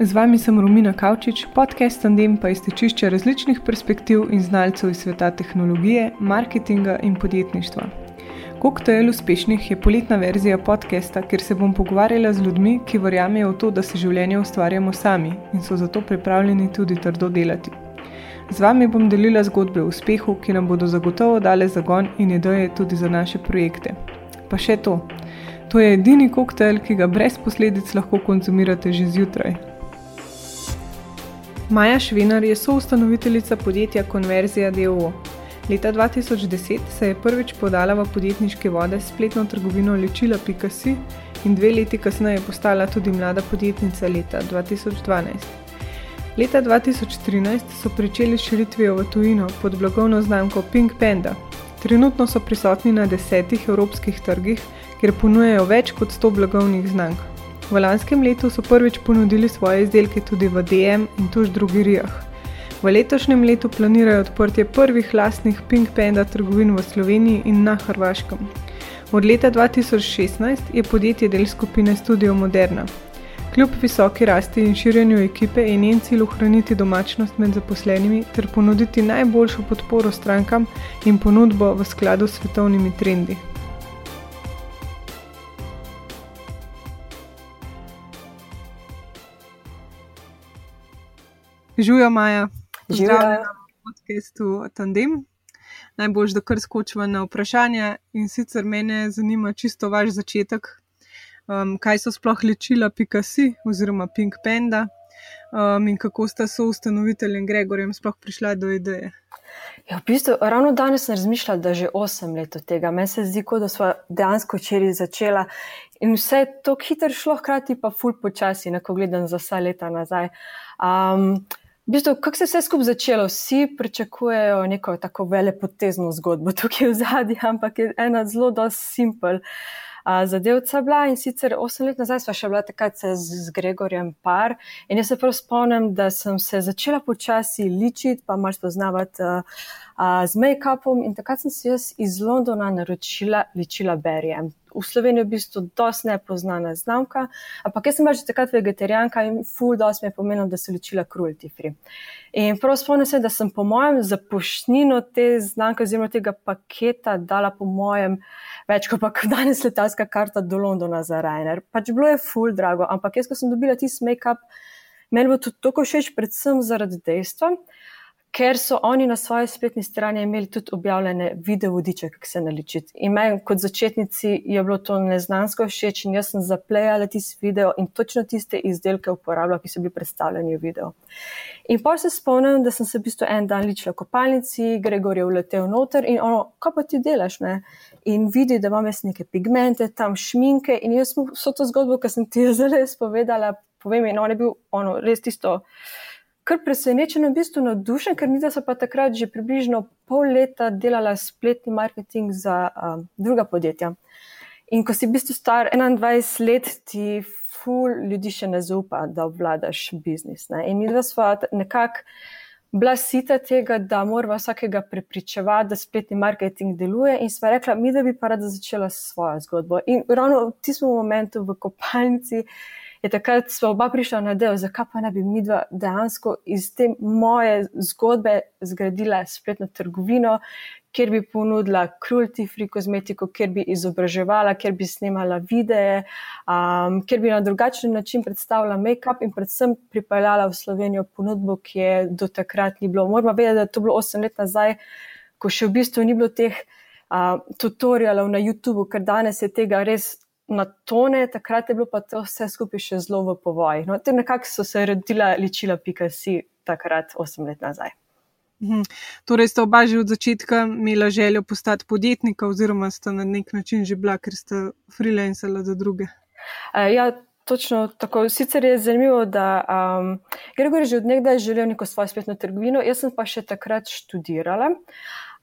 Z vami sem Romina Kavčič, podcast Tandem pa je stečišče različnih perspektiv in znalcev iz sveta tehnologije, marketinga in podjetništva. Koktajl uspešnih je poletna verzija podcasta, kjer se bom pogovarjala z ljudmi, ki verjamejo v to, da se življenje ustvarjamo sami in so zato pripravljeni tudi trdo delati. Z vami bom delila zgodbe o uspehu, ki nam bodo zagotovo dale zagon in ideje tudi za naše projekte. Pa še to. To je edini koktajl, ki ga brez posledic lahko konzumirate že zjutraj. Maja Švenar je soustanoviteljica podjetja Konverzija DO. Leta 2010 se je prvič podala v podjetniške vode s spletno trgovino lečila.si in dve leti kasneje postala tudi mlada podjetnica leta 2012. Leta 2013 so pričeli širitvijo v tujino pod blagovno znamko Pink Panda. Trenutno so prisotni na desetih evropskih trgih, kjer ponujajo več kot 100 blagovnih znamk. V lanskem letu so prvič ponudili svoje izdelke tudi v DM in tuž drugerijah. V letošnjem letu planirajo odprtje prvih lastnih Pink Panda trgovin v Sloveniji in na Hrvaškem. Od leta 2016 je podjetje del skupine Studio Moderna. Kljub visoki rasti in širjenju ekipe je njen cilj ohraniti domačnost med zaposlenimi ter ponuditi najboljšo podporo strankam in ponudbo v skladu s svetovnimi trendi. Živijo, Maja. Živijo. na podkastu Tandem. Najboljš, da kar skočiva na vprašanje. In sicer mene zanima čisto vaš začetek. Um, kaj so sploh lečila Pikasi oziroma Pink Panda um, in kako sta so ustanoviteljem Gregorjem sploh prišla do ideje. Ja, v bistvu, ravno danes sem razmišljala, da je že 8 let od tega. Meni se zdi, kot da smo dejansko včeraj začela in vse je tako hitro šlo, hkrati pa ful počasi, ko gledam za vsa leta nazaj. Um, v bistvu, kako se je vse skupaj začelo? Vsi pričakujejo neko tako velepotezno zgodbo tukaj v zadnji, ampak je ena zelo, simpel. Uh, Zadevca bila in sicer 8 let nazaj sva še bila takrat z, z Gregorjem par in jaz se prav spomnim, da sem se začela počasi ličiti, pa malo spoznavati uh, uh, z make-upom in takrat sem si jaz iz Londona naročila ličila Berry. V Sloveniji v bistvu dosti nepoznana znamka, ampak jaz sem bila že takrat vegetarijanka in full dosti mi je pomenilo, da so ličila cruelty free. In prav spomnim se, da sem po mojem za poštnino te znamke oziroma tega paketa dala po mojem več kot pa danes letalska karta do Londona za Rainer. Pač bilo je full drago, ampak jaz, ko sem dobila tisti make-up, meni bo to tako všeč predvsem zaradi dejstva, ker so oni na svoji spletni strani imeli tudi objavljene video vodiče, kako se naličiti. In meni kot začetnici je bilo to neznansko všeč in jaz sem zaplejala tisti video in točno tiste izdelke uporabljala, ki so bili predstavljeni v videu. In pa se spomnim, da sem se v bistvu en dan ličila v kopalnici, Gregor je vletel noter in ono, kaj pa ti delaš, ne? In vidi, da imam jaz neke pigmente, tam šminke in jaz sem vso to zgodbo, ki sem ti jo zelo spovedala, povem, in on je bil ono, res tisto kar presenečen, v bistvu navdušen, ker nisem pa takrat že približno pol leta delala spletni marketing za um, druga podjetja. In ko si v bistvu star 21 let, ti ful ljudi še ne zaupa, da obvladaš biznis. Ne? In mi dva sva nekako bila sita tega, da moramo vsakega prepričevati, da spletni marketing deluje. In sva rekla, mi da bi pa rada začela svojo zgodbo. In ravno v tistem momentu v kopalnici je takrat smo oba prišla na del, zakaj pa ne bi mi dva dejansko iz te moje zgodbe zgradila spletno trgovino, kjer bi ponudila cruelty free kozmetiko, kjer bi izobraževala, kjer bi snemala videe, um, kjer bi na drugačen način predstavila make-up in predvsem pripeljala v Slovenijo ponudbo, ki je do takrat ni bilo. Moramo vedeti, da je to bilo 8 let nazaj, ko še v bistvu ni bilo teh uh, tutorialov na YouTubu, ker danes je tega res na tone, takrat je bilo pa to vse skupaj še zelo v povojih. No, nekako so se rodila ličila Pikasi takrat, osem let nazaj. Mhm. Torej, ste oba že od začetka imela željo postati podjetnika, oziroma ste na nek način že bila, ker ste freelancala za druge? Uh, ja, točno tako. Sicer je zanimivo, da um, Gregor je že od nekdaj želel neko svojo spletno trgovino, jaz sem pa še takrat študirala.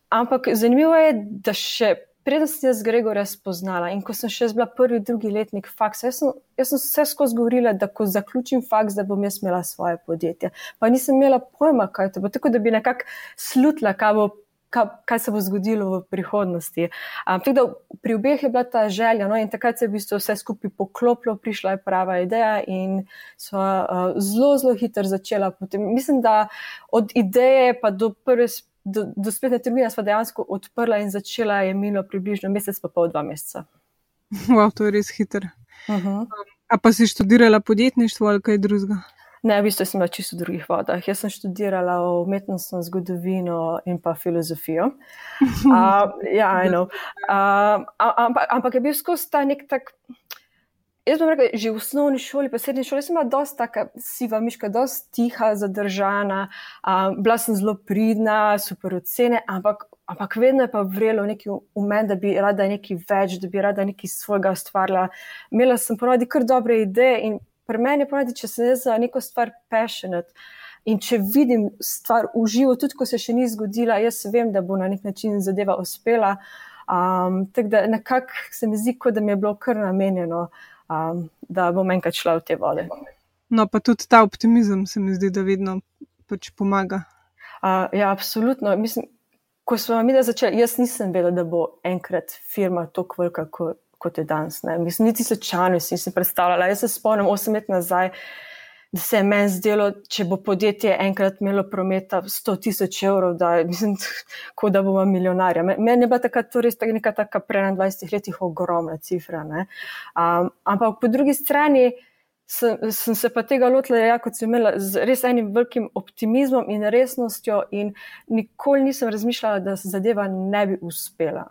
Ampak zanimivo je, da še preden sem jaz Gregorja spoznala in ko sem še bila prvi, drugi letnik faksa, jaz sem, jaz sem vse skozi govorila, da ko zaključim faks, da bom jaz imela svoje podjetje. Pa nisem imela pojma, kaj to bo. Tako da bi nekako slutila, kaj bo kaj, kaj se bo zgodilo v prihodnosti. Um, da, pri obeh je bila ta želja, no, in takrat se je v bistvu vse skupaj poklopilo, prišla je prava ideja in so uh, zelo, zelo hitro začela. Potem, mislim, da od ideje pa do prve. Do, do spletne trgovine smo dejansko odprla in začela je minilo približno mesec, pa pol dva meseca. Wow, to je res hiter. Uh -huh. A pa si študirala podjetništvo ali kaj drugega? Ne, v bistvu sem bila čisto v drugih vodah. Jaz sem študirala umetnostno zgodovino in pa filozofijo. Uh, ja, eno. Uh, ampak, ampak je bil skozi ta nek tak. Jaz bom rekel, že v osnovni šoli, pa srednji šoli, sem bila dosta taka siva miška, dosta tiha, zadržana, um, bila sem zelo pridna, super ocene, ampak, ampak vedno je pa vrelo neki v meni, da bi rada nekaj več, da bi rada nekaj svojega ustvarila. Imela sem ponovadi kar dobre ideje in pri meni je ponovadi, če sem za neko stvar passionate. In če vidim stvar v živo, tudi ko se še ni zgodila, jaz vem, da bo na nek način zadeva uspela. Um, tako da nekako se mi zdi, kot da mi je bilo kar namenjeno um, da bom enkrat šla v te vode. No, pa tudi ta optimizem se mi zdi, da vedno pač pomaga. Uh, ja, absolutno. Mislim, ko smo mi začeli, jaz nisem vedela, da bo enkrat firma tako velika, kot, kot je danes. Ne. Mislim, niti slučajno si nisem predstavljala. Jaz se spomnim, osem let nazaj da se je meni zdelo, če bo podjetje enkrat imelo prometa 100 tisoč evrov, da, mislim, kot da bomo milijonarja. Meni je bila takrat to res neka taka pre 21 letih ogromna cifra. Um, ampak po drugi strani sem, sem se pa tega lotila, ja, kot sem imela z res enim velikim optimizmom in resnostjo in nikoli nisem razmišljala, da se zadeva ne bi uspela.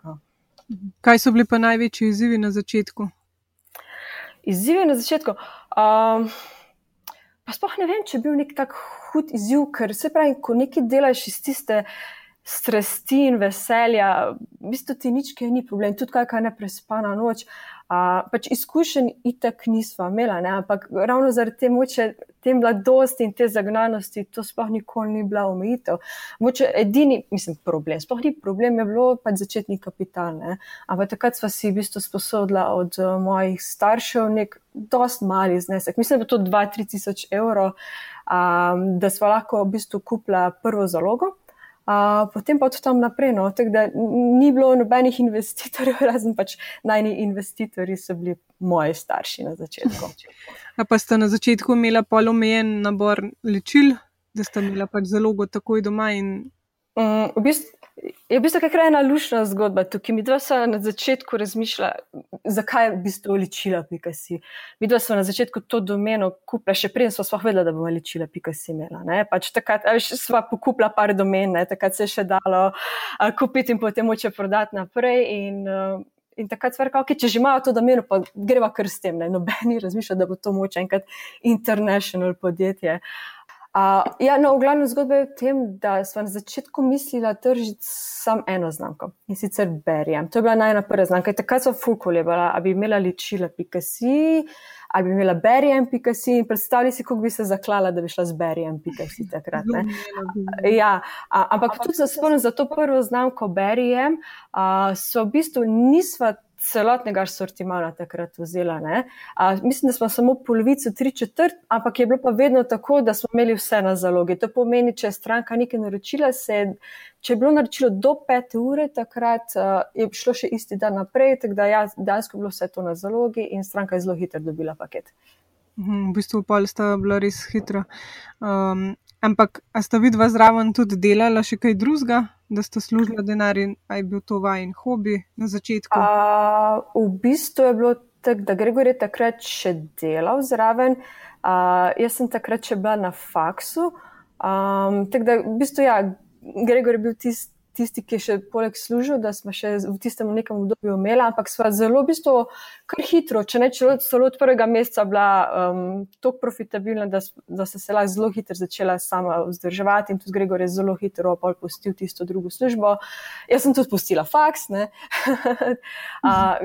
Kaj so bili pa največji izzivi na začetku? Izzivi na začetku. Um, Pa sploh ne vem, če je bil nek tak hud izziv, ker se pravi, ko nekaj delaš iz tiste strasti in veselja, v bistvu ti nič, ki ni problem, tudi kakšna neprespana noč. Uh, pač izkušenj itak nisva imela, ne? ampak ravno zaradi te moče, te mladosti in te zagnanosti, to sploh nikoli ni bila omejitev. Moče edini, mislim, problem, sploh ni problem, je bilo pač začetni kapital. Ne? Ampak takrat sva si v bistvu sposodila od uh, mojih staršev nek dost mali znesek, mislim, da je to 2-3 tisoč evrov, um, da sva lahko v bistvu kupila prvo zalogo potem pa od tam naprej. No, tak, ni bilo nobenih investitorjev, razen pač najni investitorji so bili moji starši na začetku. A pa ste na začetku imeli polomejen nabor ličil, da ste imeli pač zalogo takoj doma in Um, v bistvu, je v bistvu kakšna ena lušna zgodba tukaj. Mi dva smo na začetku razmišljali, zakaj bi to ličila, pika si. Mi dva smo na začetku to domeno kupila, še preden smo sploh vedela, da bomo ličila, pika si imela. Pač takrat smo pokupila par domen, ne? takrat se je še dalo uh, kupiti in potem moče prodati naprej. In, uh, In takrat smo rekli, okay, če že imajo to domeno, pa greva kar s tem. Nobeni razmišlja, da bo to moče enkrat international podjetje. Uh, Uh, ja, no, v glavnem zgodba je v tem, da smo na začetku mislili tržiti samo eno znamko in sicer Berjem. To je bila najna prva znamka. Takrat so fulkoli, ali bi imela ličila Pikasi, ali bi imela Berjem Pikasi in predstavljali si, kako bi se zaklala, da bi šla z Berjem Pikasi takrat. Ja, a, ampak tudi za spomnim za to prvo znamko Berjem, so v bistvu nisva celotnega sortimana takrat vzela. A, mislim, da smo samo polovico, tri četrt, ampak je bilo pa vedno tako, da smo imeli vse na zalogi. To pomeni, če je stranka nekaj naročila, se, če je bilo naročilo do pet ure, takrat a, je šlo še isti dan naprej, tako da ja, dejansko je bilo vse to na zalogi in stranka je zelo hitro dobila paket. Mhm, v bistvu pa sta bila res hitra. Um, ampak, a sta vidva zraven tudi delala še kaj drugega? Da ste služili denar in aj bil to vajen hobi na začetku? A, v bistvu je bilo tako, da Gregor je takrat še delal zraven. A, jaz sem takrat še bila na faksu. Um, tako da v bistvu ja, Gregor je bil tisti tisti, ki še poleg služil, da smo še v tistem nekem obdobju imeli, ampak smo zelo v bistvu kar hitro, če ne celo od prvega meseca bila um, tako profitabilna, da, da se se lahko zelo hitro začela sama vzdrževati in tudi Gregor je zelo hitro opustil tisto drugo službo. Jaz sem tudi pustila faks uh,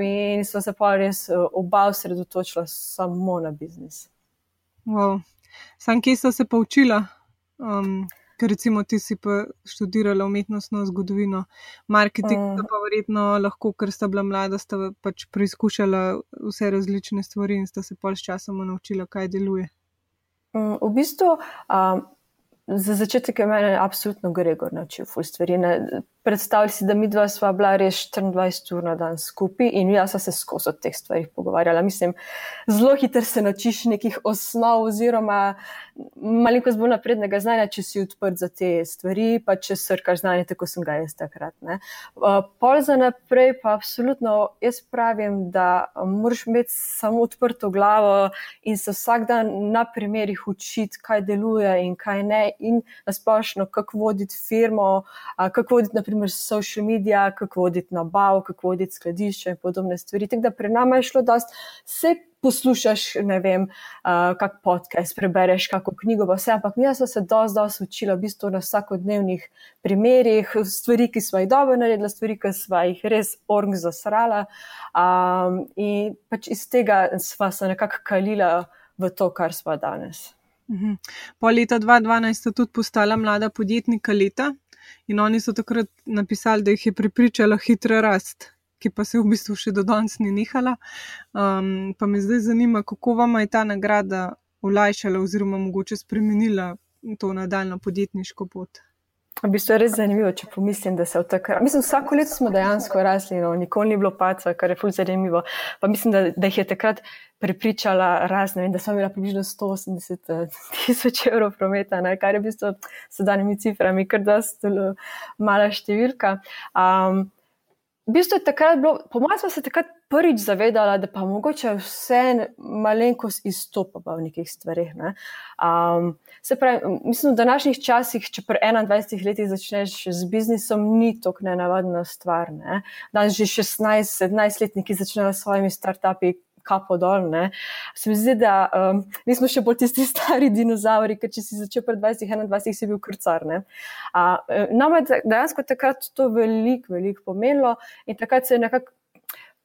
in smo se pa res uh, oba osredotočila samo na biznis. Wow. Sam, kje so se poučila? Um, ker recimo ti si pa študirala umetnostno zgodovino, marketing, mm. pa verjetno lahko, ker sta bila mlada, sta pač preizkušala vse različne stvari in sta se pol s časom naučila, kaj deluje. Mm, v bistvu, um, za začetek je meni absolutno Gregor naučil ful stvari. Ne, predstavljati si, da mi dva sva bila res 24 ur na dan skupaj in jaz sem se skozi o teh stvarih pogovarjala. Mislim, zelo hitro se naučiš nekih osnov oziroma malenkost bolj naprednega znanja, če si odprt za te stvari, pa če srkaš znanje, tako sem ga jaz takrat. Ne. Pol za naprej pa absolutno jaz pravim, da moraš imeti samo odprto glavo in se vsak dan na primerih učiti, kaj deluje in kaj ne in nasplošno, kako voditi firmo, kako voditi naprimer social media, kako voditi nabav, kako voditi skladišče in podobne stvari. Tako da pri nama je šlo dost, se poslušaš, ne vem, uh, kak podcast, prebereš kako knjigo, vse, ampak jaz sem se dost, dost učila v bistvu na vsakodnevnih primerih, stvari, ki smo jih dobro naredila, stvari, ki smo jih res org zasrala um, in pač iz tega sva se nekako kalila v to, kar smo danes. Mhm. Po leta 2012 sta tudi postala mlada podjetnika leta in oni so takrat napisali, da jih je pripričala hitra rast, ki pa se v bistvu še do danes ni nehala. Um, pa me zdaj zanima, kako vam je ta nagrada olajšala oziroma mogoče spremenila to nadaljno podjetniško pot. V bistvu je res zanimivo, če pomislim, da se v takrat. Mislim, vsako leto smo dejansko rasli, no, nikoli ni bilo paca, kar je fulj zanimivo. Pa mislim, da, da jih je takrat prepričala razne, da sem imela približno 180 eh, tisoč evrov prometa, ne, kar je v bistvu s danimi ciframi, kar da je mala številka. Um, v bistvu je takrat bilo, po mojem, smo se takrat prvič zavedali, da pa mogoče vse malenkost izstopa v nekih stvarih. Ne. Um, se pravi, mislim, v današnjih časih, če pri 21 letih začneš z biznisom, ni to nenavadna stvar. Ne. Danes že 16-17 letniki začnejo s svojimi startupi kapo dol. Ne. Se mi zdi, da um, nismo še bolj tisti stari dinozauri, ker če si začel pred 20-21, si bil krcar. E, nam je dejansko takrat to veliko, veliko pomenilo in takrat se je nekako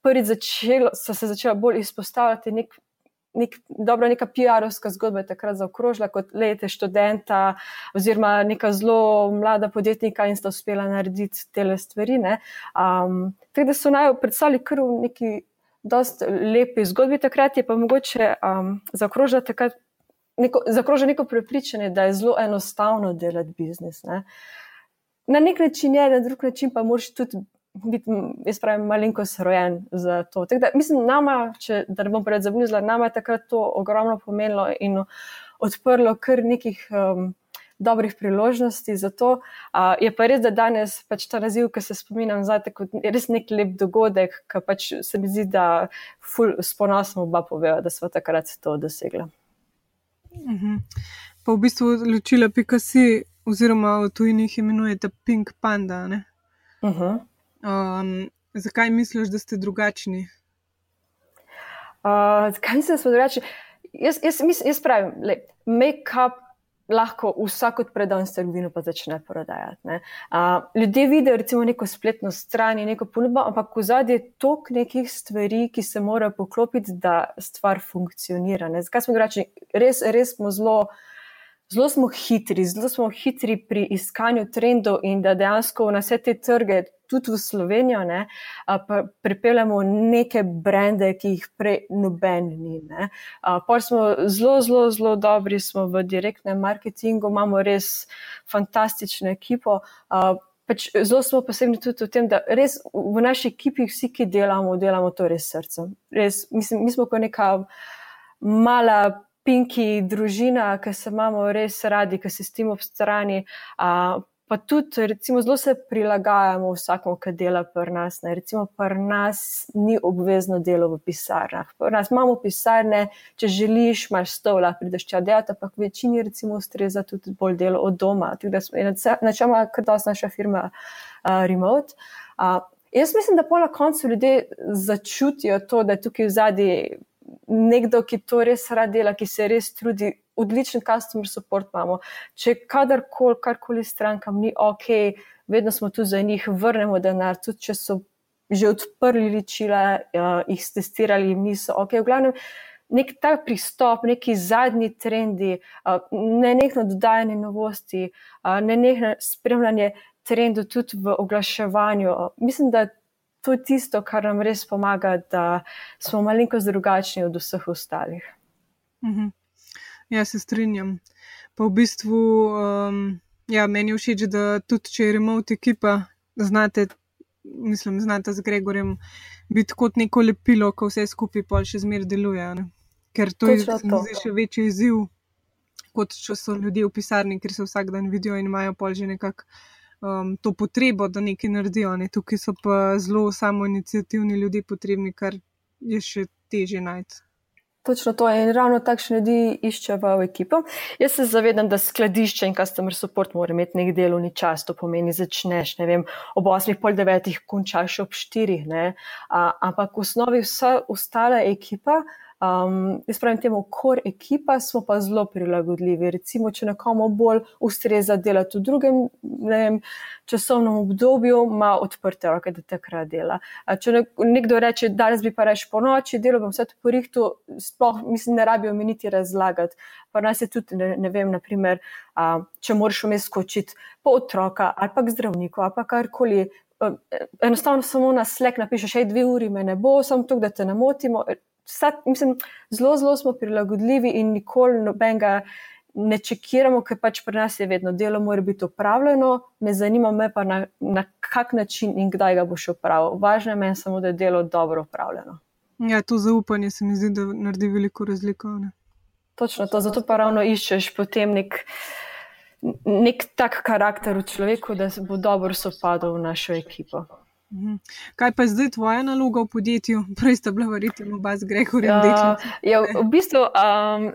prvič začelo, so se začela bolj izpostavljati nek. Nek, dobro, neka PR-ovska zgodba je takrat zaokrožila kot lete študenta oziroma neka zelo mlada podjetnika in sta uspela narediti te stvari. Um, tako da so naj predstavili kar v neki dosti lepi zgodbi, takrat je pa mogoče um, zakrožiti neko, neko prepričanje, da je zelo enostavno delati biznis. Ne. Na nek način je, na drug način pa moraš tudi biti, jaz pravim, malenkost rojen za to. Da, mislim, nama, če, da ne bom pred zablizla, nama je takrat to ogromno pomenilo in odprlo kar nekih. Um, dobrih priložnosti za to. Uh, je pa res, da danes pač ta naziv, ki se spominjam, zate, je res nek lep dogodek, ki pač se mi zdi, da ful, s ponosom oba povejo, da smo takrat to dosegli. Uh mhm. -huh. Pa v bistvu ločila Picasso, oziroma v tujini imenujete Pink Panda. Uh -huh. Um, zakaj misliš, da ste drugačni? Uh, zakaj mislim, da smo drugačni? Jaz, jaz, jaz, jaz pravim, make-up lahko vsak predan trgovino pa začne prodajati. Uh, ljudje vidijo recimo neko spletno stran, neko ponudbo, ampak v zadnji je toliko nekih stvari, ki se morajo poklopiti, da stvar funkcionira. Ne? Zakaj smo drugačni? Res, res smo zelo. Zelo smo hitri, zelo smo hitri pri iskanju trendov in da dejansko na vse te trge tudi v Slovenijo, ne, pripeljamo neke brende, ki jih prej noben ni. Pa smo zelo, zelo, zelo dobri, smo v direktnem marketingu, imamo res fantastično ekipo. Pač zelo smo posebni tudi v tem, da res v naši ekipi vsi, ki delamo, delamo to res srcem. Res, mislim, mi smo kot neka mala. Pinki, družina, ki se imamo res radi, ki se s tem ob strani, pa tudi, recimo, zelo se prilagajamo vsakmu, ki dela pri nas. Ne. Recimo, pri nas ni obvezno delo v pisarnah. Pri nas imamo pisarne, če želiš, imaš stol, lahko prideš tja delati, ampak večini, recimo, ustreza tudi bolj delo od doma. Ker da je naša firma uh, remote. Uh, jaz mislim, da pa na koncu ljudje začutijo to, da je tukaj v zadnji nekdo, ki to res rad dela, ki se res trudi odličen customer support imamo. Če kadarkoli, karkoli strankam ni ok, vedno smo tu za njih, vrnemo denar, tudi če so že odprli ličila, uh, jih testirali, niso ok. V glavnem, nek ta pristop, neki zadnji trendi, uh, ne nekno dodajanje novosti, uh, ne nekno spremljanje trendov tudi v oglaševanju. Mislim, da to je tisto, kar nam res pomaga, da smo malenkost drugačni od vseh ostalih. Mhm. Ja, se strinjam. Pa v bistvu, um, ja, meni je všeč, da tudi če je remote ekipa, znate, mislim, znate z Gregorjem biti kot neko lepilo, ko vse skupaj pol še zmer deluje. Ne? Ker to je to. še večji izziv, kot če so ljudje v pisarni, ker se vsak dan vidijo in imajo pol že nekako. Um, to potrebo, da nekaj naredijo. Ne? Tukaj so pa zelo samo inicijativni ljudje potrebni, kar je še teže najti. Točno to in ravno takšne ljudi iščejo v ekipo. Jaz se zavedam, da skladišče in customer support mora imeti nek delovni čas, to pomeni, začneš vem, ob 8, pol 9, končaš ob 4, ampak v osnovi vsa ostala ekipa. Um, jaz pravim temu, kor ekipa smo pa zelo prilagodljivi. Recimo, če nekomu bolj ustreza delati v drugem vem, časovnem obdobju, ima odprte roke, da takrat dela. A če nekdo reče, danes bi pa reč po noči, delo bom vse to porihtu, sploh mislim, ne rabijo mi niti razlagati. Pa nas je tudi, ne, ne vem, naprimer, a, če moraš vmes skočiti po otroka ali pa k zdravniku ali pa karkoli. Enostavno samo na slek napišeš, hej, dve uri me ne bo, samo to, da te ne motimo vsa, mislim, zelo, zelo smo prilagodljivi in nikoli nobenega ne čekiramo, ker pač pri nas je vedno delo, mora biti upravljeno, ne zanima me pa na, na kak način in kdaj ga boš upravil. Važno je meni samo, da je delo dobro upravljeno. Ja, to zaupanje se mi zdi, da naredi veliko razliko. Ne? Točno to, zato pa ravno iščeš potem nek. Nek tak karakter v človeku, da se bo dobro sopadal v našo ekipo. Mhm. Kaj pa je zdaj tvoja naloga v podjetju? Prej ste bila verjetno oba z Gregorjem. Uh, ja, v bistvu um,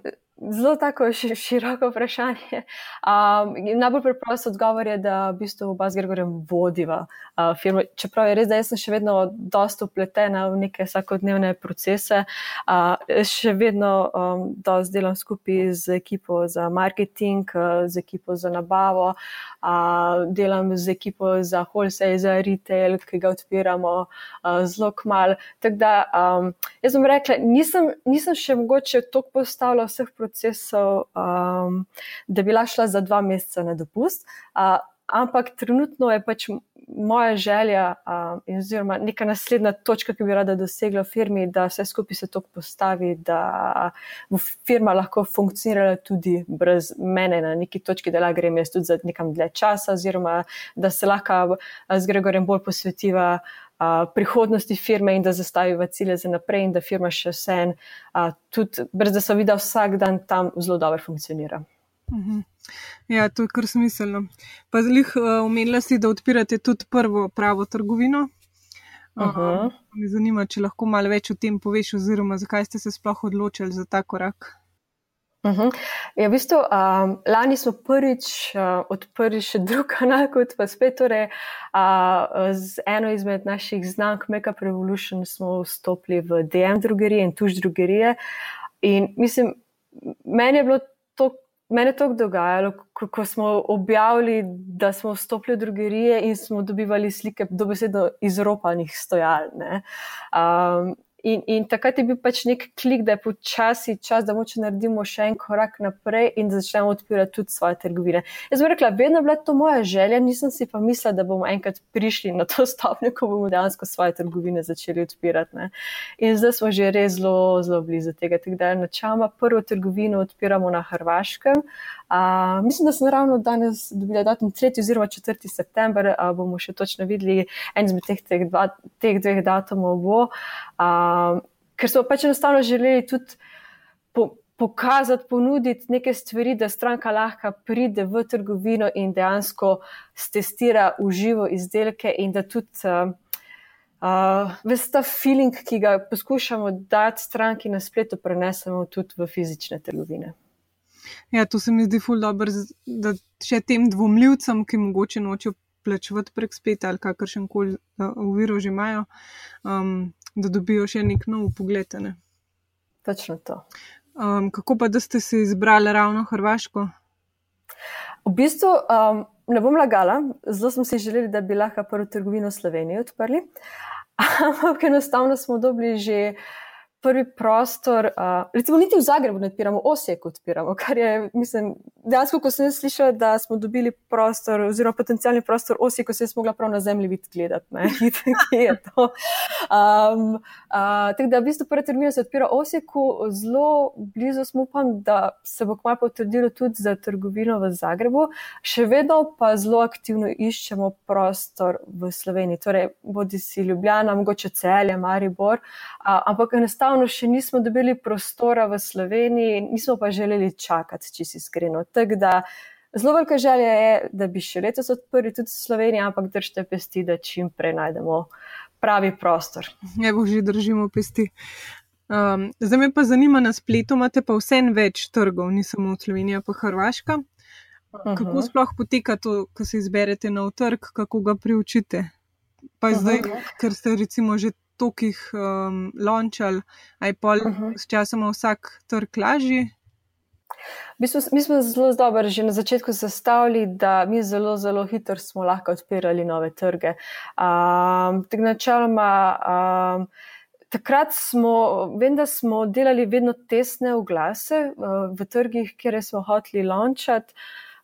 Zelo tako široko vprašanje. Um, najbolj preprost odgovor je, da v bistvu oba z Gregorjem vodiva uh, firmo. Čeprav je res, da sem še vedno dosta upletena v neke vsakodnevne procese, uh, še vedno um, dosti delam skupaj z ekipo za marketing, uh, z ekipo za nabavo, uh, delam z ekipo za wholesale, za retail, ki ga odpiramo uh, zelo kmal. Tako da um, jaz bom rekla, nisem, nisem še mogoče toliko postavila vseh procesov procesov, um, da bi šla za dva meseca na dopust. Uh, ampak trenutno je pač moja želja, uh, oziroma neka naslednja točka, ki bi rada dosegla v firmi, da vse skupaj se to postavi, da bo firma lahko funkcionirala tudi brez mene na neki točki, da lahko grem jaz tudi za nekam dlje časa, oziroma da se lahko z Gregorjem bolj posvetiva prihodnosti firme in da zastaviva cilje za naprej, in da firma še vse en, tudi brez da se vidi, vsak dan tam zelo dobro funkcionira. Mhm. Ja, to je kar smiselno. Pa zlih omenila si, da odpirate tudi prvo pravo trgovino. Uh -huh. uh, me zanima, če lahko malo več o tem poveš, oziroma zakaj ste se sploh odločili za ta korak. Uh mhm. -huh. ja, v bistvu, um, lani smo prvič uh, odprli še drug kanal, kot pa spet. Torej, uh, z eno izmed naših znamk, Makeup Revolution, smo vstopili v DM drugerije in tuž drugerije. In mislim, meni je bilo to. Mene je to dogajalo, ko, ko smo objavili, da smo vstopili v drugerije in smo dobivali slike, dobesedno izropanih stojal. Um, In, in takrat je bil pač nek klik, da je počasi čas, da moče naredimo še en korak naprej in da začnemo odpirati tudi svoje trgovine. Jaz bi rekla, vedno je bila to moja želja, nisem si pa mislila, da bomo enkrat prišli na to stopnjo, ko bomo dejansko svoje trgovine začeli odpirati. Ne. In zdaj smo že res zelo, zelo blizu tega. Tako da načeloma prvo trgovino odpiramo na Hrvaškem. Uh, mislim, da sem ravno danes dobila datum 3. oziroma 4. september, uh, bomo še točno videli, en izmed teh, teh, dva, teh dveh datumov bo. Uh, ker smo pač enostavno želeli tudi po, pokazati, ponuditi neke stvari, da stranka lahko pride v trgovino in dejansko testira v živo izdelke in da tudi. Uh, Uh, Ves ta feeling, ki ga poskušamo dati stranki na spletu, prenesemo tudi v fizične trgovine. Ja, to se mi zdi ful dobro, da še tem dvomljivcem, ki mogoče nočejo plačevati prek spleta ali kakršen koli uviro že imajo, um, da dobijo še nek nov pogled. Ne? Točno to. Um, kako pa, da ste se izbrali ravno Hrvaško? V bistvu um, ne bom lagala, zelo smo si želeli, da bi lahko prvo trgovino v Sloveniji odprli, ampak enostavno smo dobili že prvi prostor, uh, recimo, niti v Zagrebu ne odpiramo, osek odpiramo, kar je, mislim, dejansko, ko sem slišal, da smo dobili prostor, oziroma potencijalni prostor osek, ko sem jaz mogla prav na zemlji videti, gledati, kje je to. Um, uh, tako da, v bistvu, prvi termin se odpira oseku, zelo blizu smo, upam, da se bo kmalo potrdilo tudi za trgovino v Zagrebu, še vedno pa zelo aktivno iščemo prostor v Sloveniji, torej bodi si Ljubljana, mogoče celje, Maribor, uh, ampak enostavno enostavno še nismo dobili prostora v Sloveniji, nismo pa želeli čakati, če si iskreno. Zelo velika želja je, da bi še letos odprli tudi Slovenijo, ampak držite pesti, da čim prej najdemo pravi prostor. Ne bo že držimo pesti. Um, zdaj me pa zanima na spletu, imate pa vse več trgov, ni samo Slovenija, pa Hrvaška. Kako uh -huh. sploh poteka to, ko se izberete na trg, kako ga priučite? Pa uh -huh. zdaj, ker ste recimo že tokih um, launchal, aj pol uh -huh. s časom vsak trg lažji. Mi smo, mi smo zelo dobro že na začetku zastavili, da mi zelo, zelo hitro smo lahko odpirali nove trge. Um, načeloma, um, takrat smo, vem, da smo delali vedno tesne oglase uh, v trgih, kjer smo hoteli launchati.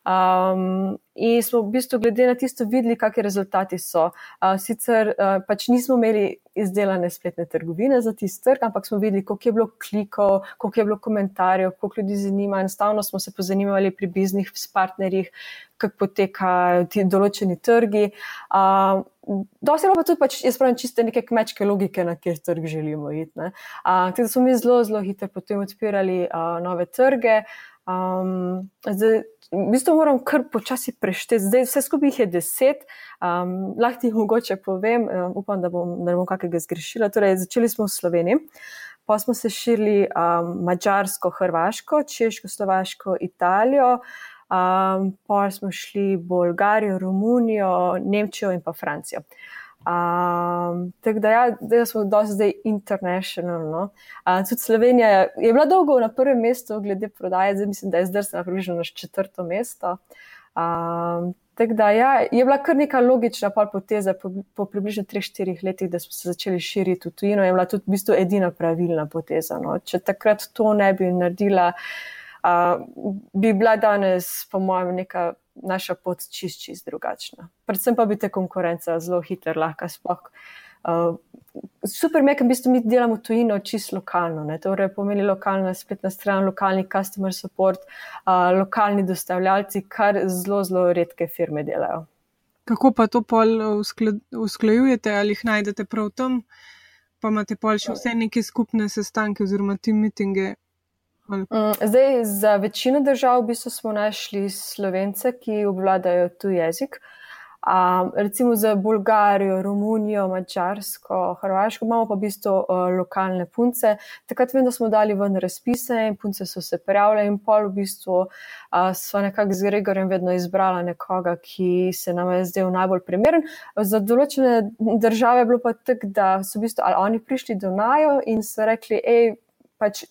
Um, in smo v bistvu glede na tisto videli, kakšni rezultati so. Uh, sicer uh, pač nismo imeli izdelane spletne trgovine za tisti trg, ampak smo videli, koliko je bilo klikov, koliko je bilo komentarjev, koliko ljudi zanima. Enostavno smo se pozanimali pri biznih partnerjih, kako potekajo ti določeni trgi. Uh, je pa tudi, pač, jaz pravim, čiste neke kmečke logike, na kjer trg želimo iti. Uh, tako da smo mi zelo, zelo hitro potem odpirali uh, nove trge. Um, zdaj, v bistvu moram kar počasi prešteti, zdaj vse skupaj je deset, um, lahko ti mogoče povem, um, upam, da bom, da bom kakega zgrešila. Torej, začeli smo v Sloveniji, pa smo se širili um, Mačarsko, Hrvaško, Češko, Slovaško, Italijo, um, pa smo šli Bolgarijo, Romunijo, Nemčijo in pa Francijo. Um, tako da, ja, da smo dosti zdaj internacionalno. Uh, tudi Slovenija je, je bila dolgo na prvem mestu, glede prodaje, zdaj mislim, da je zdaj na približno na četrto mesto. Um, tako da, ja, je bila kar neka logična poteza po, po približno 3-4 letih, da smo se začeli širiti v tujino, je bila tudi v bistvu edina pravilna poteza. No. Če takrat to ne bi naredila, uh, bi bila danes, po mojem, neka naša pot čist, čist drugačna. Predvsem pa bi te konkurenca zelo hitro lahko sploh. Uh, super, ker v bistvu mi delamo tujino čist lokalno, ne? torej pomeni lokalna spletna stran, lokalni customer support, uh, lokalni dostavljalci, kar zelo, zelo redke firme delajo. Kako pa to pol usklajujete ali jih najdete prav tam, pa imate pol še vse neke skupne sestanke oziroma team meetinge zdaj, za večino držav v bistvu smo našli slovence, ki obvladajo tu jezik. Um, recimo za Bolgarijo, Romunijo, Mačarsko, Hrvaško imamo pa v bistvu uh, lokalne punce. Takrat vem, da smo dali ven razpise in punce so se prijavile in pol v bistvu uh, so nekako z Gregorjem vedno izbrala nekoga, ki se nam je zdel najbolj primeren. Za določene države je bilo pa tako, da so v bistvu ali oni prišli do najo in so rekli, hej, pač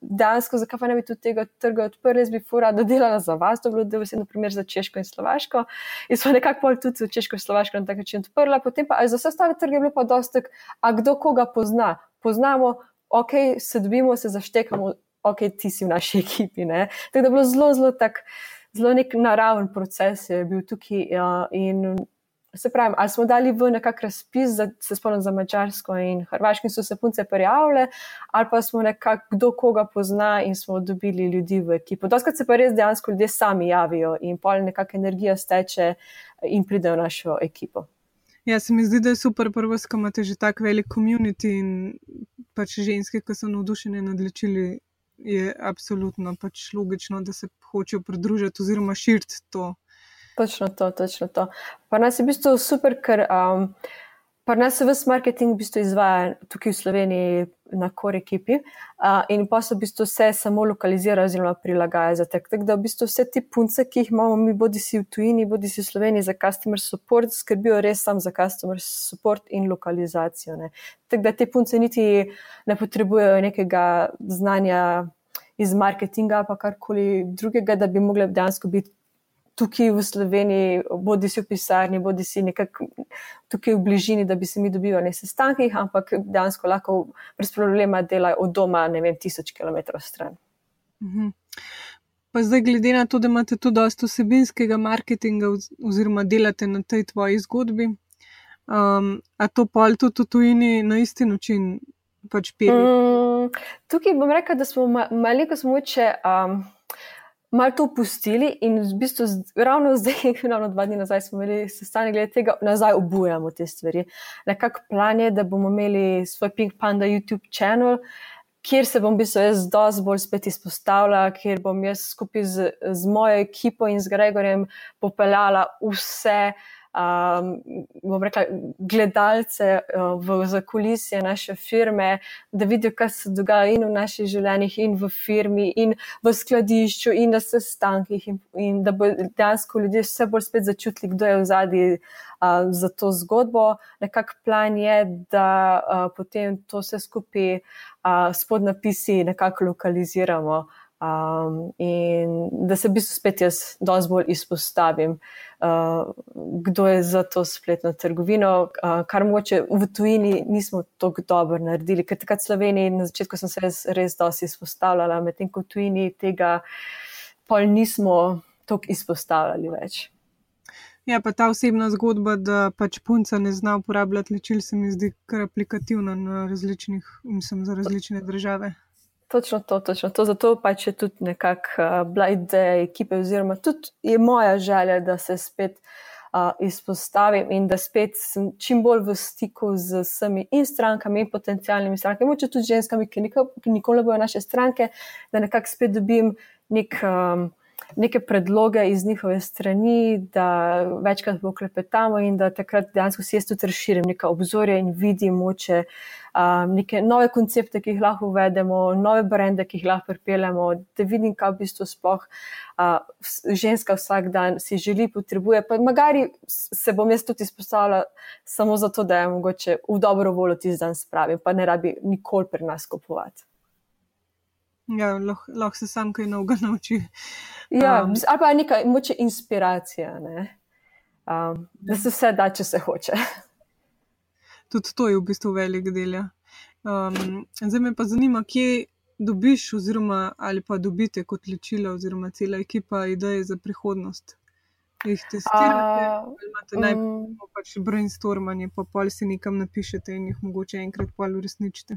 dejansko, zakaj pa ne bi tudi tega trga odprli, jaz bi fura, da delala za vas, je bilo devetdeset, naprimer za Češko in Slovaško. In smo nekako pol tudi v Češko in Slovaško na tak način odprla, potem pa za vse ostale trge je bilo pa dosti, a kdo koga pozna. Poznamo, ok, se dobimo, se zaštekamo, ok, ti si v naši ekipi. Ne? Tako da je bilo zelo, zelo tak, zelo nek naraven proces je bil tukaj ja, in Se pravi, ali smo dali v nekakšen razpis, za, se spomnim za Mačarsko in Hrvaško, in so se punce prijavile, ali pa smo nekako kdo koga pozna in smo dobili ljudi v ekipo. Doskrat se pa res dejansko ljudje sami javijo in pol nekakšna energija steče in pride v našo ekipo. Ja, se mi zdi, da je super, prvo, ko imate že tako velik komunity in pač ženske, ki so navdušene nad lečili, je absolutno pač logično, da se hočejo pridružiti oziroma širiti to. Točno to, točno to. Pa nas je v bistvu super, ker um, pa nas je vse marketing v bistvu izvaja tukaj v Sloveniji na core ekipi uh, in pa se v bistvu vse samo lokalizira oziroma prilagaja za tek. Tako da v bistvu vse te punce, ki jih imamo mi, bodi si v tujini, bodi si v Sloveniji za customer support, skrbijo res sam za customer support in lokalizacijo. Tako da te punce niti ne potrebujejo nekega znanja iz marketinga pa karkoli drugega, da bi mogli dejansko biti tukaj v Sloveniji, bodi si v pisarni, bodi si nekako tukaj v bližini, da bi se mi dobivali na sestankih, ampak dejansko lahko brez problema delajo od doma, ne vem, tisoč km stran. Mhm. Pa zdaj, glede na to, da imate tudi dosta vsebinskega marketinga oziroma delate na tej tvoji zgodbi, um, a to pol tudi v tujini na isti način pač pili? Mm, tukaj bom rekel, da smo maliko smoče. Um, Mal to pustili in v bistvu ravno zdaj, ravno dva dni nazaj, smo imeli sestanek glede tega, nazaj obujamo te stvari. Nekako plan je, da bomo imeli svoj Pink Panda YouTube kanal, kjer se bom v bistvu jaz dosti bolj spet izpostavljala, kjer bom jaz skupaj z, z mojo ekipo in z Gregorjem popeljala vse um, bom rekla, gledalce uh, v zakulisje naše firme, da vidijo, kaj se dogaja in v naših življenjih, in v firmi, in v skladišču, in na sestankih, in, in da bo dejansko ljudje vse bolj spet začutili, kdo je v zadnji uh, za to zgodbo. Nekak plan je, da uh, potem to vse skupaj uh, s podnapisi nekako lokaliziramo. Um, in da se v bistvu spet jaz dosti bolj izpostavim, uh, kdo je za to spletno trgovino, uh, kar moče v tujini nismo tako dobro naredili, ker takrat v Sloveniji na začetku sem se res, res dosti izpostavljala, medtem ko v tujini tega pol nismo tako izpostavljali več. Ja, pa ta osebna zgodba, da pač punca ne zna uporabljati ličil, se mi zdi kar aplikativna na različnih, mislim, za različne države. Točno to, točno to. Zato pač je tudi nekako uh, bila ideja ekipe, oziroma tudi je moja želja, da se spet uh, izpostavim in da spet sem čim bolj v stiku z vsemi in strankami, in potencijalnimi strankami, moče tudi ženskami, ki nikoli ne bojo naše stranke, da nekako spet dobim nek. Um, neke predloge iz njihove strani, da večkrat poklepetamo in da takrat dejansko si jaz tudi razširim neka obzorja in vidim moče um, neke nove koncepte, ki jih lahko uvedemo, nove brende, ki jih lahko pripeljemo, da vidim, kaj v bistvu sploh uh, ženska vsak dan si želi, potrebuje. Pa magari se bom jaz tudi izpostavila samo zato, da je mogoče v dobro voljo tisti dan spravim, pa ne rabi nikoli pri nas kupovati. Ja, lahko lah se sam kaj novega nauči. Ja, um, ali pa neka moče inspiracija, ne? um, da se vse da, če se hoče. Tudi to je v bistvu velik del. Ja. Um, zdaj me pa zanima, kje dobiš, oziroma ali pa dobite kot ličila, oziroma cela ekipa ideje za prihodnost. Jih testirate, uh, imate um, najprej pač brainstormanje, pa pol si nekam napišete in jih mogoče enkrat pol uresničite.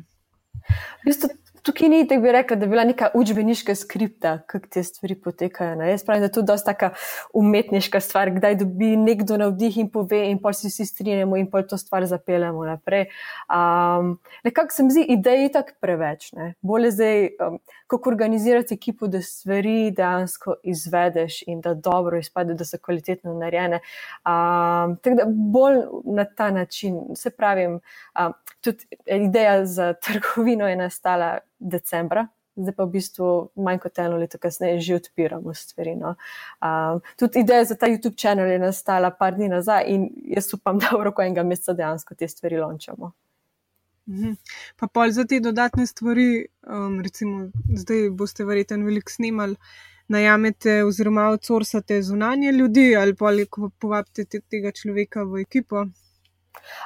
V bistvu, tukaj ni tako bi rekla, da je bila neka učbeniška skripta, kako te stvari potekajo. Ne? Jaz pravim, da je to dosta taka umetniška stvar, kdaj dobi nekdo navdih in pove, in pa si vsi strinjamo in pa to stvar zapeljemo naprej. Um, nekako se mi zdi, ideje je tako preveč. Ne? Bolje zdaj, um, kako organizirati ekipo, da stvari dejansko izvedeš in da dobro izpade, da so kvalitetno narejene. Um, tako da bolj na ta način, se pravim, um, tudi ideja za trgovino je nastala decembra. Zdaj pa v bistvu manj kot eno leto kasneje že odpiramo stvari. No. Um, tudi ideja za ta YouTube kanal je nastala par dni nazaj in jaz upam, da v roku enega meseca dejansko te stvari lončamo. Mhm. Pa pol za te dodatne stvari, um, recimo zdaj boste verjetno veliko snimali, najamete oziroma outsourcate zunanje ljudi ali pa povabite tega človeka v ekipo.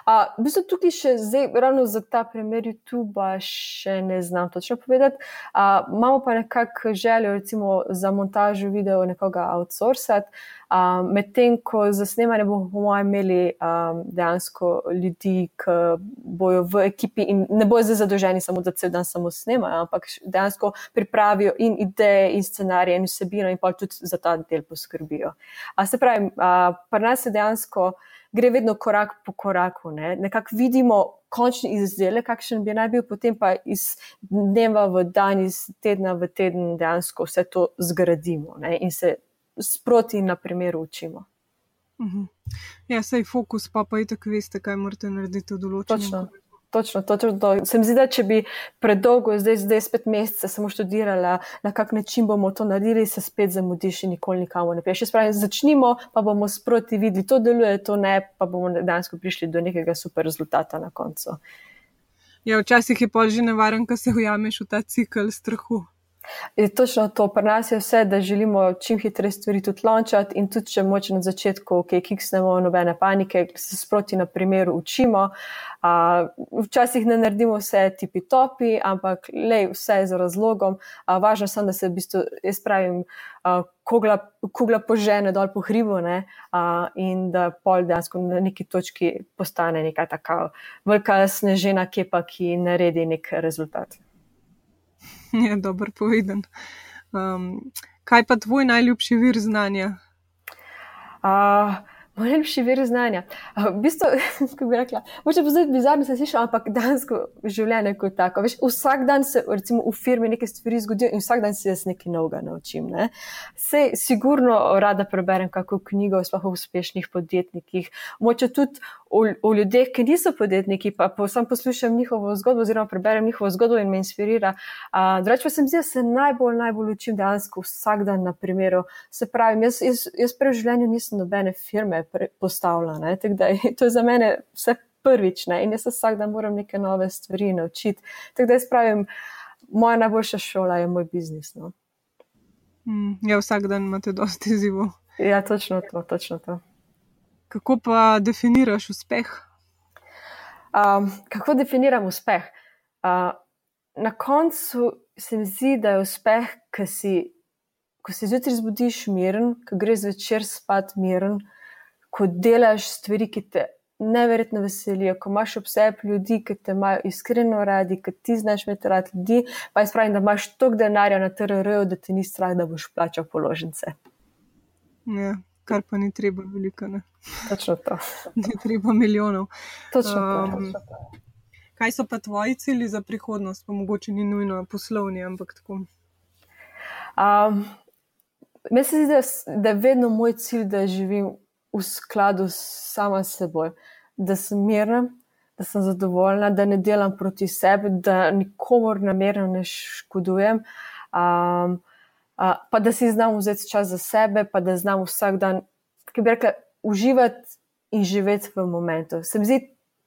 Uh, v bistvu tukaj še zdaj, ravno za ta primer YouTube, še ne znam točno povedati. Uh, imamo pa nekako željo, recimo za montažo video, nekoga outsourcati, uh, medtem ko za snemanje bomo imeli um, dejansko ljudi, ki bojo v ekipi in ne bojo zdaj zadolženi samo, da cel dan samo snemajo, ampak dejansko pripravijo in ideje, in scenarije, in vsebino, in pa tudi za ta del poskrbijo. Uh, se pravi, uh, pri nas je dejansko gre vedno korak po koraku. Ne? Nekako vidimo končni izdelek, kakšen bi naj bil, potem pa iz dneva v dan, iz tedna v teden dejansko vse to zgradimo ne? in se sproti na primer učimo. Mhm. Ja, sej fokus pa pa je tako, veste, kaj morate narediti v določenem času. Točno, točno to. Se mi zdi, da če bi predolgo, zdaj, zdaj spet mesece, samo študirala, na kak način bomo to naredili, se spet zamudiš in nikoli nikamor ne priješ. Pravi, začnimo, pa bomo sproti videli, to deluje, to ne, pa bomo dejansko prišli do nekega super rezultata na koncu. Ja, včasih je pol že nevaren, ko se ujameš v ta cikl strahu. Je točno to, pri nas je vse, da želimo čim hitreje stvari tudi lončati in tudi, če moče na začetku, ok, kiksnemo nobene panike, se sproti na primeru učimo. Uh, včasih ne naredimo vse tipi topi, ampak lej, vse je za razlogom. Uh, važno je, da se v bistvu, jaz pravim, uh, kugla, kugla požene dol po hribu ne, uh, in da pol dejansko na neki točki postane neka taka velika snežena kepa, ki naredi nek rezultat. je dobro povedan. Um, kaj pa tvoj najljubši vir znanja? Uh, Moj najljubši vir znanja. V bistvu, kako bi rekla, moče pa zdaj bizarno se sliši, ampak dansko življenje kot tako. Veš, vsak dan se recimo, v firmi nekaj stvari zgodijo in vsak dan se jaz nekaj novega naučim. Ne? Se sigurno rada preberem kako knjigo, sploh o uspešnih podjetnikih. Moče tudi o, o ljudeh, ki niso podjetniki, pa sam poslušam njihovo zgodbo oziroma preberem njihovo zgodbo in me inspirira. Drugač pa se mi zdi, da se najbolj, najbolj učim dejansko vsak dan na primeru. Se pravi, jaz, jaz, jaz prej v življenju nisem nobene firme postavljena. To je za mene vse prvič ne? in jaz vsak dan moram neke nove stvari naučiti. Tako da jaz pravim, moja najboljša šola je moj biznis. No? Mm, ja, vsak dan imate dosti izzivov. Ja, točno to, točno to. Kako pa definiraš uspeh? Um, kako definiram uspeh? Uh, na koncu se mi zdi, da je uspeh, ko si, ko se zjutraj zbudiš miren, ko greš zvečer spat miren, ko delaš stvari, ki te neverjetno veselijo, ko imaš ob sebi ljudi, ki te imajo iskreno radi, ki ti znaš imeti rad ljudi, pa je spravim, da imaš toliko denarja na TRR-ju, da ti ni strah, da boš plačal položnice. Ja, kar pa ni treba veliko. Ne? Točno to. ni treba milijonov. Točno to. Um, kaj so pa tvoji cilji za prihodnost, pa mogoče ni nujno poslovni, ampak tako? Um, Meni se zdi, da, da je vedno moj cilj, da živim v skladu s sama seboj, da sem mirna, da sem zadovoljna, da ne delam proti sebi, da nikomor namerno ne škodujem, um, uh, pa da si znam vzeti čas za sebe, pa da znam vsak dan, ki bi rekla, uživati in živeti v momentu. Se mi zdi,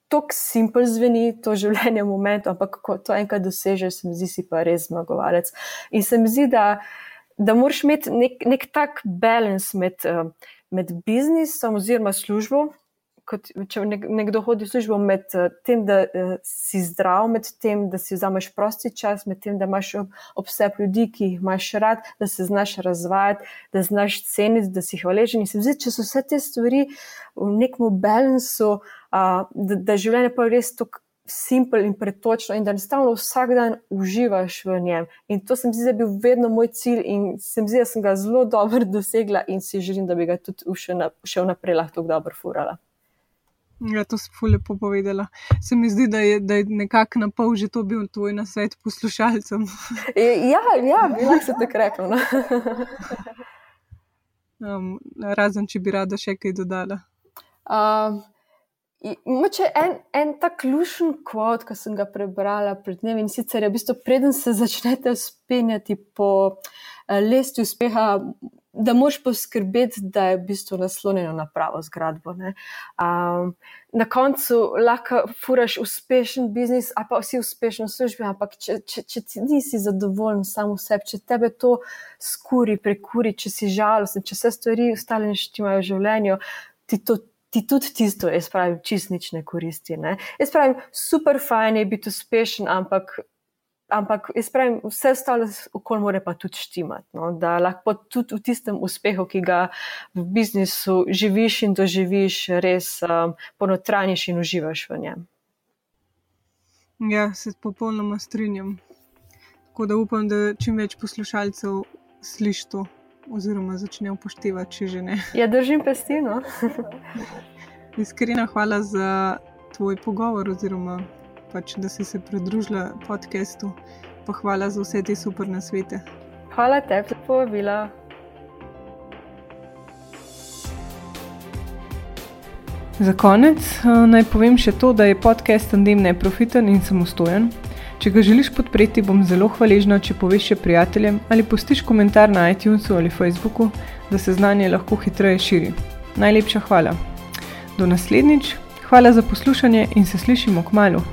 tako simpel zveni to življenje v momentu, ampak ko to enkrat dosežeš, se mi zdi, si pa res zmagovalec. In se mi zdi, da, da moraš imeti nek, nek tak balans med. Uh, med biznisom oziroma službo, kot če nekdo hodi v službo, med eh, tem, da uh, si zdrav, med tem, da si vzameš prosti čas, med tem, da imaš obseb ljudi, ki jih imaš rad, da se znaš razvajati, da znaš ceniti, da si hvaležen. In se mi zdi, če so vse te stvari v nekem balansu, da, da življenje pa je res tako simpel in pretočno, in da enostavno vsak dan uživaš v njem. In to se mi zdi, da je bil vedno moj cilj, in se mi zdi, da sem ga zelo dobro dosegla, in si želim, da bi ga tudi še naprej lahko dobro furala. Ja, to si lepo povedala. Se mi zdi, da je, da je nekako na pol že to bil tvoj nasvet poslušalcem. Ja, ja bi lahko se tako rekla. No? um, razen, če bi rada še kaj dodala. Um, Moče en, en tak ključen kvot, ki sem ga prebrala pred dnevi in sicer je v bistvu, preden se začnete spenjati po uh, lesti uspeha, da moš poskrbeti, da je v bistvu naslonjeno na pravo zgradbo. Um, na koncu lahko furaš uspešen biznis, a pa vsi uspešni v službi, ampak če, če, če ti nisi zadovoljen samo sebi, če tebe to skuri, prekuri, če si žalosten, če vse stvari ostale neštimajo v življenju, ti to ti tudi tisto, jaz pravim, čist nič ne koristi. Ne? Jaz pravim, super fajn je biti uspešen, ampak, ampak jaz pravim, vse ostalo okol more pa tudi štimati. No? Da lahko tudi v tistem uspehu, ki ga v biznisu živiš in doživiš, res um, ponotraniš in uživaš v njem. Ja, se popolnoma strinjam. Tako da upam, da čim več poslušalcev sliši to oziroma začne upoštevati, če že ne. Ja, držim pestino. Iskrena hvala za tvoj pogovor, oziroma pač, da si se pridružila podkastu, pa hvala za vse te super nasvete. Hvala tebi, povabila. Za konec eh, naj povem še to, da je podcast Tandem neprofiten in samostojen. Če ga želiš podpreti, bom zelo hvaležna, če poveš še prijateljem ali postiš komentar na iTunesu ali Facebooku, da se znanje lahko hitreje širi. Najlepša hvala. Do naslednjič, hvala za poslušanje in se slišimo k malu.